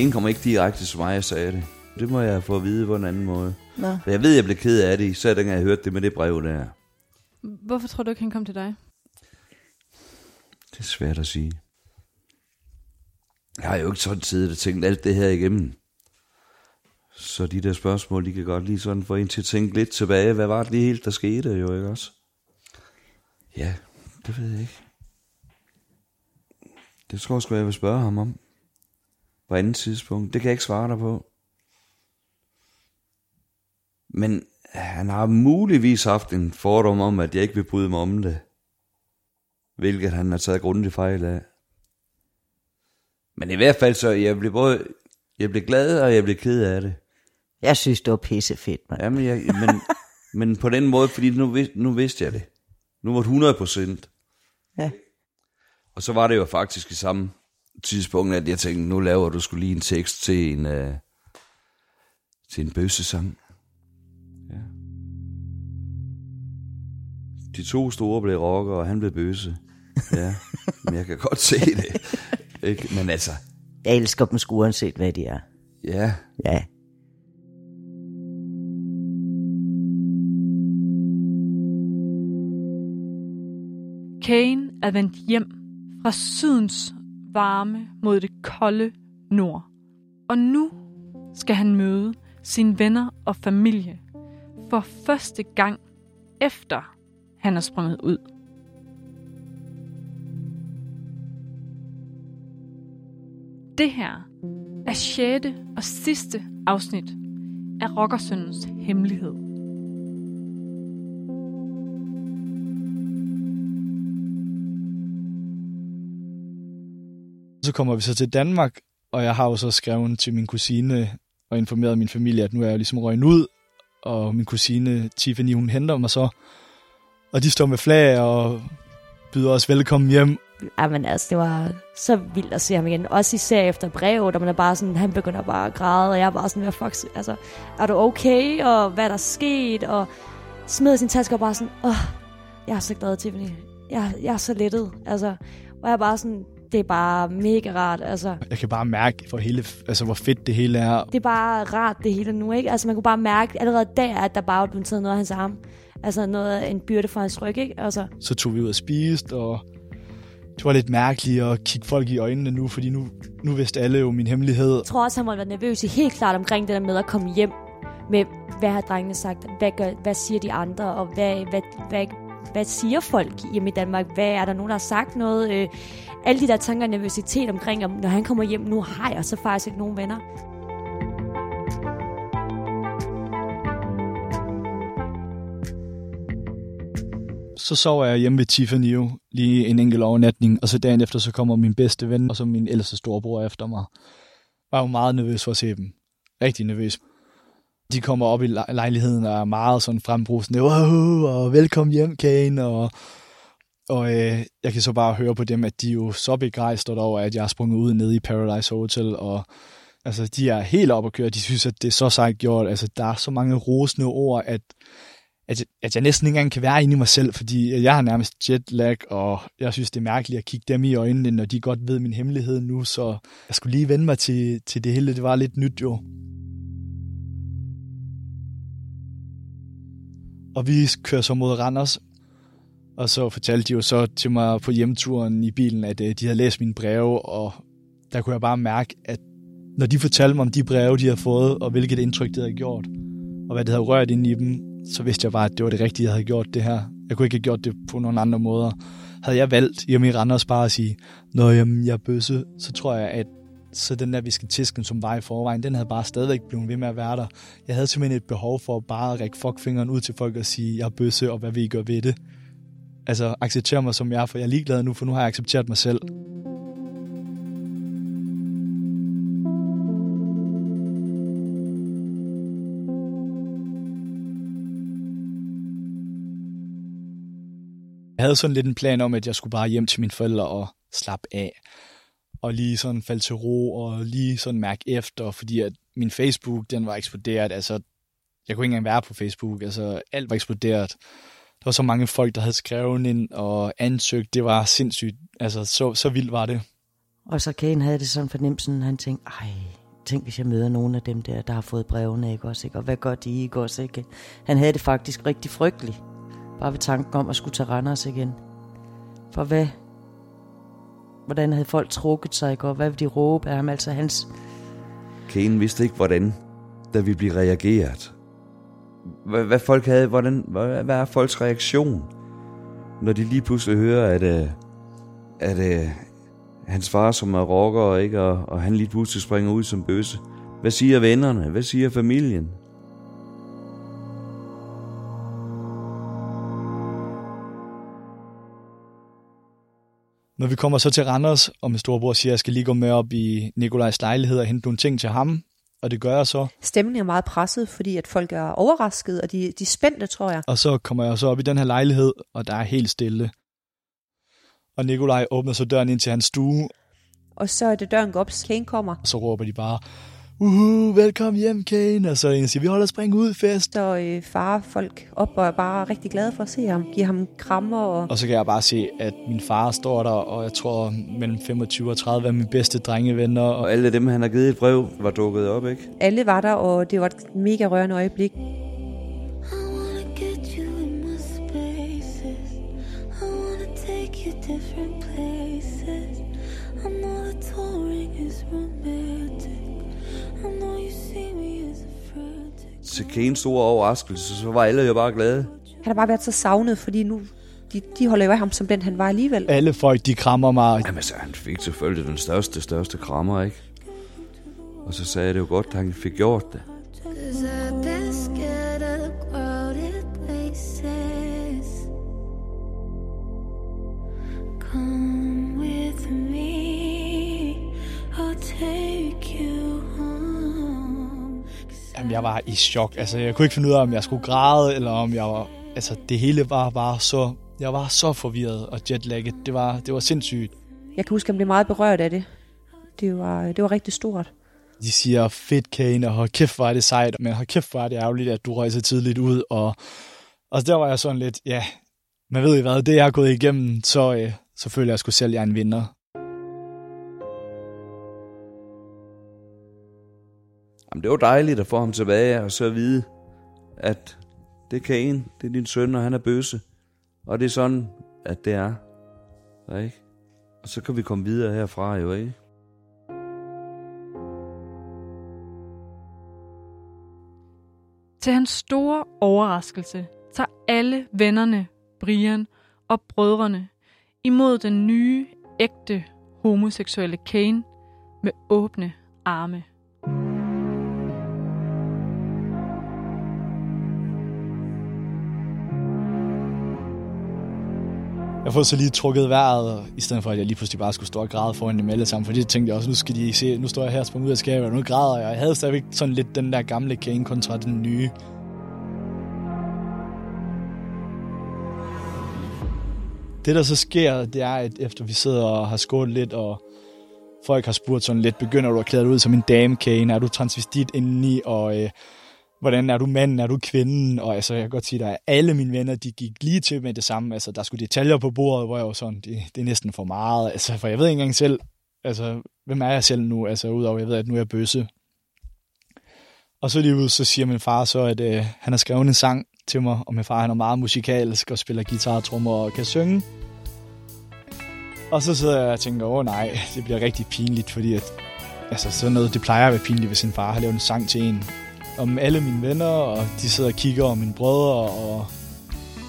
Kane kommer ikke direkte til mig, jeg sagde det. Det må jeg få at vide på en anden måde. Nå. For jeg ved, jeg blev ked af det, især dengang jeg hørte det med det brev der. Hvorfor tror du ikke, han kom til dig? Det er svært at sige. Jeg har jo ikke sådan siddet og tænkt alt det her igennem. Så de der spørgsmål, de kan godt lige sådan få en til at tænke lidt tilbage. Hvad var det lige helt, der skete jo, ikke også? Ja, det ved jeg ikke. Det tror jeg sgu, jeg vil spørge ham om. På andet tidspunkt. Det kan jeg ikke svare dig på. Men han har muligvis haft en fordom om, at jeg ikke vil bryde mig om det. Hvilket han har taget grundigt fejl af. Men i hvert fald så, jeg blev både, jeg blev glad, og jeg blev ked af det. Jeg synes, det var pissefedt, mand. Jamen, jeg, men, men på den måde, fordi nu, nu vidste jeg det. Nu var det 100 procent. Ja. Og så var det jo faktisk i samme tidspunkt, at jeg tænkte, nu laver du skulle lige en tekst til en, uh, til en bøssesang. Ja. De to store blev rocker, og han blev bøsse. Ja, men jeg kan godt se det. Ikke? Men altså, Jeg elsker dem sgu uanset hvad de er. ja, Ja. Kane er vendt hjem fra sydens varme mod det kolde nord. Og nu skal han møde sine venner og familie for første gang efter han er sprunget ud. Det her er sjette og sidste afsnit af Rockersøndens Hemmelighed. Så kommer vi så til Danmark, og jeg har jo så skrevet til min kusine og informeret min familie, at nu er jeg ligesom røgnet ud, og min kusine Tiffany, hun henter mig så. Og de står med flag og byder os velkommen hjem. Jamen altså, det var så vildt at se ham igen. Også især efter brevet, og man er bare sådan, han begynder bare at græde, og jeg er bare sådan, hvad fuck, altså, er du okay, og hvad er der sket, og smed sin taske og bare sådan, åh, jeg er så glad, Tiffany. Jeg, jeg er så lettet, altså, og jeg er bare sådan, det er bare mega rart, altså. Jeg kan bare mærke, for hele, altså, hvor fedt det hele er. Det er bare rart, det hele nu, ikke? Altså, man kunne bare mærke allerede der, at der bare var blevet taget noget af hans arm. Altså, noget af en byrde fra hans ryg, ikke? Altså, Så tog vi ud og spiste, og det var lidt mærkeligt at kigge folk i øjnene nu, fordi nu, nu vidste alle jo min hemmelighed. Jeg tror også, han må have været nervøs i helt klart omkring det der med at komme hjem med, hvad har drengene sagt, hvad, gør, hvad siger de andre, og hvad, hvad, hvad, hvad siger folk hjemme i Danmark, hvad er der nogen, der har sagt noget, øh, alle de der tanker og nervøsitet omkring, om når han kommer hjem, nu har jeg så faktisk ikke nogen venner. Så sover jeg hjemme ved Tiffany jo, lige en enkelt overnatning, og så dagen efter, så kommer min bedste ven, og så min ældste storebror efter mig. Jeg var jo meget nervøs for at se dem. Rigtig nervøs. De kommer op i lejligheden og er meget sådan frembrusende, wow, og velkommen hjem, Kane, og, og øh, jeg kan så bare høre på dem, at de er jo så begejstrede over, at jeg er sprunget ud nede i Paradise Hotel, og altså, de er helt op at køre, de synes, at det er så sejt gjort, altså, der er så mange rosende ord, at at, at jeg næsten ikke engang kan være inde i mig selv, fordi jeg har nærmest jetlag, og jeg synes, det er mærkeligt at kigge dem i øjnene, når de godt ved min hemmelighed nu, så jeg skulle lige vende mig til, til det hele. Det var lidt nyt jo. Og vi kører så mod Randers, og så fortalte de jo så til mig på hjemturen i bilen, at øh, de havde læst mine breve, og der kunne jeg bare mærke, at når de fortalte mig om de breve, de havde fået, og hvilket indtryk det havde gjort, og hvad det havde rørt ind i dem, så vidste jeg bare, at det var det rigtige, jeg havde gjort det her. Jeg kunne ikke have gjort det på nogen andre måder. Havde jeg valgt hjemme i Randers bare at sige, Nå, jamen, jeg er bøsse, så tror jeg, at så den der visketisken, som var i forvejen, den havde bare stadigvæk blevet ved med at være der. Jeg havde simpelthen et behov for bare at række fuckfingeren ud til folk og sige, jeg er bøsse, og hvad vil I gøre ved det? Altså, accepter mig som jeg er, for jeg er ligeglad nu, for nu har jeg accepteret mig selv. Jeg havde sådan lidt en plan om, at jeg skulle bare hjem til mine forældre og slappe af. Og lige sådan falde til ro og lige sådan mærke efter, fordi at min Facebook, den var eksploderet. Altså, jeg kunne ikke engang være på Facebook. Altså, alt var eksploderet. Der var så mange folk, der havde skrevet ind og ansøgt. Det var sindssygt. Altså, så, så vildt var det. Og så Kane havde det sådan fornemmelsen, han tænkte, ej, tænk hvis jeg møder nogle af dem der, der har fået brevene, ikke også, ikke? Og hvad gør de, ikke også, ikke? Han havde det faktisk rigtig frygteligt. Bare ved tanken om at skulle tage Randers igen. For hvad, hvordan havde folk trukket sig, ikke? Og hvad ville de råbe af ham? Altså hans, Kane vidste ikke, hvordan der ville blive reageret. Hvad, hvad folk havde, hvordan, hvad, hvad er folks reaktion, når de lige pludselig hører, at, øh, at, at at hans far som er rocker, ikke, og, og han lige pludselig springer ud som bøsse. Hvad siger vennerne? Hvad siger familien? Når vi kommer så til Randers, og min storebror siger, at jeg skal lige gå med op i Nikolajs lejlighed og hente nogle ting til ham, og det gør jeg så. Stemningen er meget presset, fordi at folk er overrasket, og de, de er spændte, tror jeg. Og så kommer jeg så op i den her lejlighed, og der er helt stille. Og Nikolaj åbner så døren ind til hans stue, Og så er det døren går op, Kane kommer. og så råber de bare, Uhu, velkommen hjem, Kane. Og så er en, siger, vi holder spring ud fest. Der øh, farer folk op og er bare rigtig glade for at se ham. Giver ham krammer, og Og så kan jeg bare se, at min far står der, og jeg tror mellem 25 og 30 er mine bedste drengevenner. Og Og alle dem, han har givet et brev, var dukket op, ikke? alle var der, og det var et mega rørende øjeblik. Til store overraskelse, så var alle jo bare glade. Han har bare været så savnet, fordi nu de, de holder jo af ham som den, han var alligevel. alle folk, de krammer mig. Jamen så han fik selvfølgelig den største, største krammer, ikke? Og så sagde jeg det jo godt, at han fik gjort det. Jeg var i chok. Altså, jeg kunne ikke finde ud af, om jeg skulle græde, eller om jeg var... Altså, det hele var bare så... Jeg var så forvirret og jetlagget. Det var, det var sindssygt. Jeg kan huske, at han blev meget berørt af det. Det var, det var rigtig stort. De siger, fedt Kane, og hold kæft, hvor er det sejt. Men hold kæft, hvor er det ærgerligt, at du så tidligt ud. Og, og der var jeg sådan lidt, ja, man ved jo hvad, det jeg har gået igennem, så, øh, så føler jeg sgu selv, jeg er en vinder. Jamen, det var dejligt at få ham tilbage, og så at vide, at det er Kane, det er din søn, og han er bøsse. Og det er sådan, at det er. Ja, ikke? Og så kan vi komme videre herfra, jo, ikke? Til hans store overraskelse tager alle vennerne, Brian og brødrene imod den nye, ægte homoseksuelle Kane med åbne arme. Jeg får så lige trukket vejret, i stedet for at jeg lige pludselig bare skulle stå og græde foran dem alle sammen. Fordi jeg tænkte jeg også, nu skal de se, nu står jeg her og sprunget ud af skabet, og nu græder jeg. Jeg havde stadigvæk sådan lidt den der gamle Kane kontra den nye. Det der så sker, det er, at efter vi sidder og har skålet lidt, og folk har spurgt sådan lidt, begynder du at klæde dig ud som en dame, Kane? Er du transvestit indeni? Og øh, hvordan er du manden, er du kvinden? Og altså, jeg kan godt sige, at alle mine venner, de gik lige til med det samme. Altså, der skulle detaljer på bordet, hvor jeg var sådan, det, det er næsten for meget. Altså, for jeg ved ikke engang selv, altså, hvem er jeg selv nu? Altså, udover, jeg ved, at nu er jeg bøsse. Og så lige ud, så siger min far så, at øh, han har skrevet en sang til mig, og min far han er meget musikalsk og spiller guitar, trommer og kan synge. Og så sidder jeg og tænker, åh nej, det bliver rigtig pinligt, fordi at, altså sådan noget, det plejer at være pinligt, hvis en far har lavet en sang til en. Om alle mine venner, og de sidder og kigger, om mine brødre, og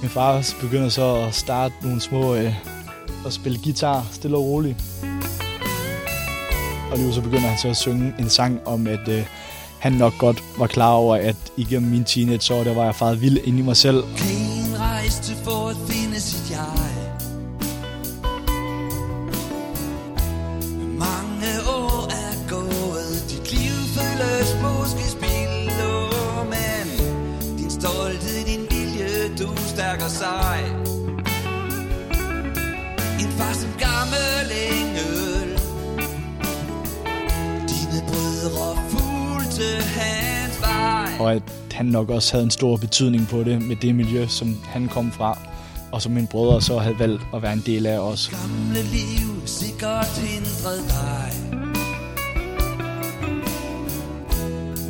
min far begynder så at starte nogle små, øh, at spille guitar, stille og roligt. Og nu så begynder han så at synge en sang om, at øh, han nok godt var klar over, at igennem mine teenageår, der var jeg faret vild ind i mig selv. Kane rejste for at sej En far som gammel engel. Dine brødre fulgte hans vej. Og at han nok også havde en stor betydning på det med det miljø, som han kom fra, og som mine brødre så havde valgt at være en del af også. gamle liv sikkert hindret dig.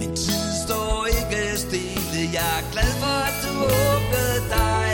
Din tid står ikke stille. Jeg er glad for at du åbnede dig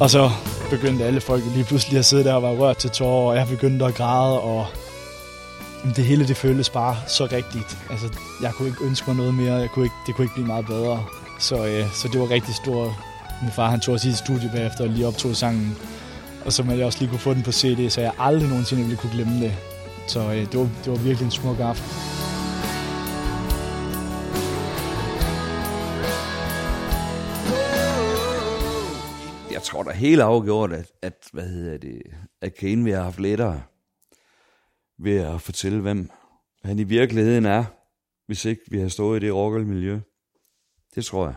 Og så begyndte alle folk lige pludselig at sidde der og være rørt til tårer, og jeg begyndte at græde, og det hele det føltes bare så rigtigt. Altså, jeg kunne ikke ønske mig noget mere, jeg kunne ikke, det kunne ikke blive meget bedre. Så, øh, så det var rigtig stort. Min far han tog os i et studie bagefter og lige optog sangen. Og så man jeg også lige kunne få den på CD, så jeg aldrig nogensinde ville kunne glemme det. Så øh, det, var, det var virkelig en smuk aften. Jeg tror da helt afgjort, at, at, hvad hedder det, at Kane vil have haft lettere ved at fortælle, hvem han i virkeligheden er, hvis ikke vi har stået i det rockermiljø. Det tror jeg.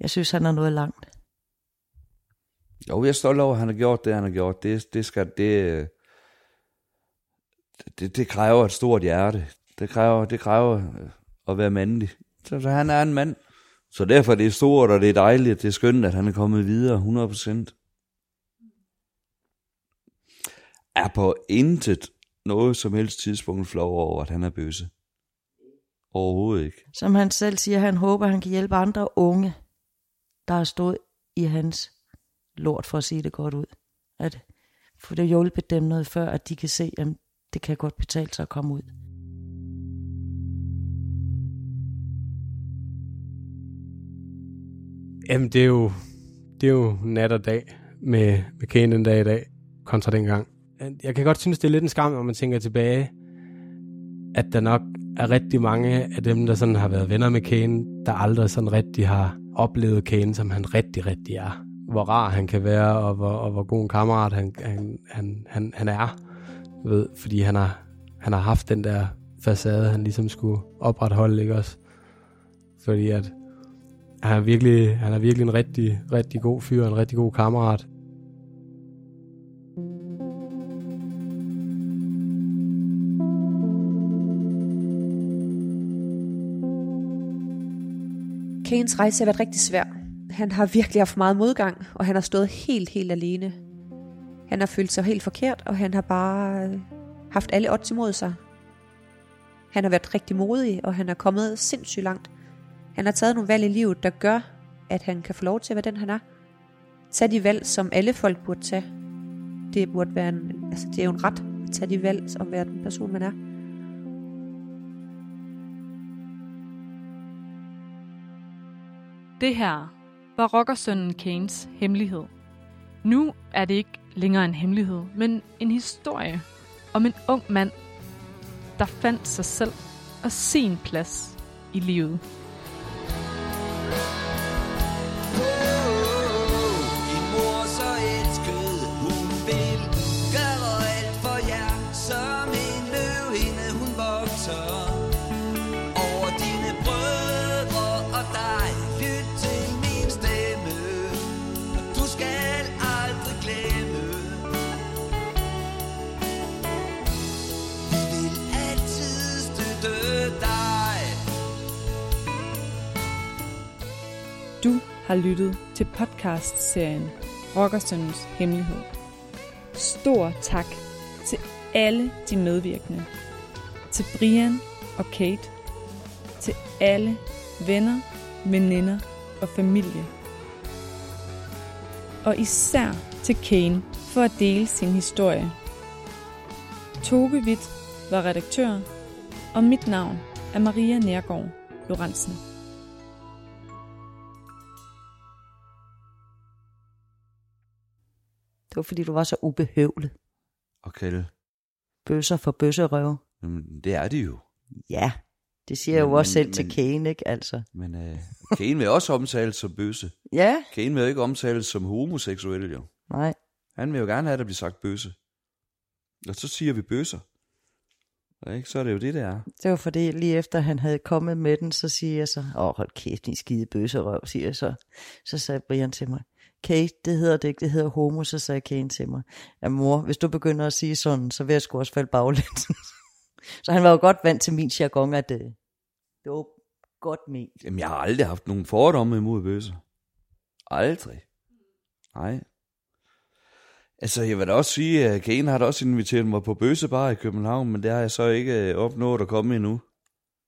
Jeg synes, han er noget langt. Jo, jeg er stolt over, at han har gjort det, han har gjort. Det, det, skal, det, det, det kræver et stort hjerte. Det kræver, det kræver at være mandlig. Så, så han er en mand. Så derfor er det stort, og det er dejligt, det er skønt, at han er kommet videre 100%. Er på intet noget som helst tidspunkt flov over, at han er bøsse. Overhovedet ikke. Som han selv siger, han håber, han kan hjælpe andre unge, der har stået i hans lort, for at sige det godt ud. At få det hjulpet dem noget før, at de kan se, at det kan godt betale sig at komme ud. Jamen, det er jo, det er jo nat og dag med, med Kane den dag i dag, kontra dengang. Jeg kan godt synes, det er lidt en skam, når man tænker tilbage, at der nok er rigtig mange af dem, der sådan har været venner med Kane, der aldrig sådan rigtig har oplevet Kane, som han rigtig, rigtig er. Hvor rar han kan være, og hvor, og hvor god en kammerat han, han, han, han, han er. Ved, fordi han har, han har haft den der facade, han ligesom skulle opretholde, ikke også? Fordi at han er virkelig, han er virkelig en rigtig, rigtig god fyr, en rigtig god kammerat. Kanes rejse har været rigtig svær. Han har virkelig haft meget modgang, og han har stået helt, helt alene. Han har følt sig helt forkert, og han har bare øh, haft alle odds imod sig. Han har været rigtig modig, og han er kommet sindssygt langt. Han har taget nogle valg i livet, der gør, at han kan få lov til at være den, han er. Tag de valg, som alle folk burde tage. Det burde være en, altså det er jo en ret at tage de valg, som være den person, man er. Det her var rockersønnen Kanes hemmelighed. Nu er det ikke længere en hemmelighed, men en historie om en ung mand, der fandt sig selv og sin plads i livet. Du har lyttet til podcast-serien Rockersøndens Hemmelighed. Stor tak til alle de medvirkende. Til Brian og Kate. Til alle venner, veninder og familie. Og især til Kane for at dele sin historie. Toge Witt var redaktør, og mit navn er Maria Nærgaard Lorentzen. Det var fordi, du var så ubehøvlet. Og Kjell, Bøsser for bøsserøve. jamen, det er det jo. Ja, Det siger jeg jo Men- også men- selv til men- Kane, ikke? Altså. Men øh, Kane vil også omtales som bøsse. Ja, Kane vil jo ikke omtales som homoseksuel, jo. nej. Han vil jo gerne have, at der bliver sagt bøsse. Og så siger vi bøsser. Ikke? Så er det jo det, det er. Det var fordi, lige efter han havde kommet med den, så siger jeg så, åh, hold kæft, din skide bøsserøv, siger jeg så. Så sagde Brian til mig, Kate, det hedder det ikke, det hedder homo, så sagde Kane til mig, ja mor, hvis du begynder at sige sådan, så vil jeg sgu også falde baglæns. så han var jo godt vant til min jargon, at det, det var godt ment. Jamen, jeg har aldrig haft nogen fordomme imod bøsser. Aldrig. Nej. Altså, jeg vil da også sige, at Kane har da også inviteret mig på bøssebar i København, men det har jeg så ikke øh, opnået at komme endnu.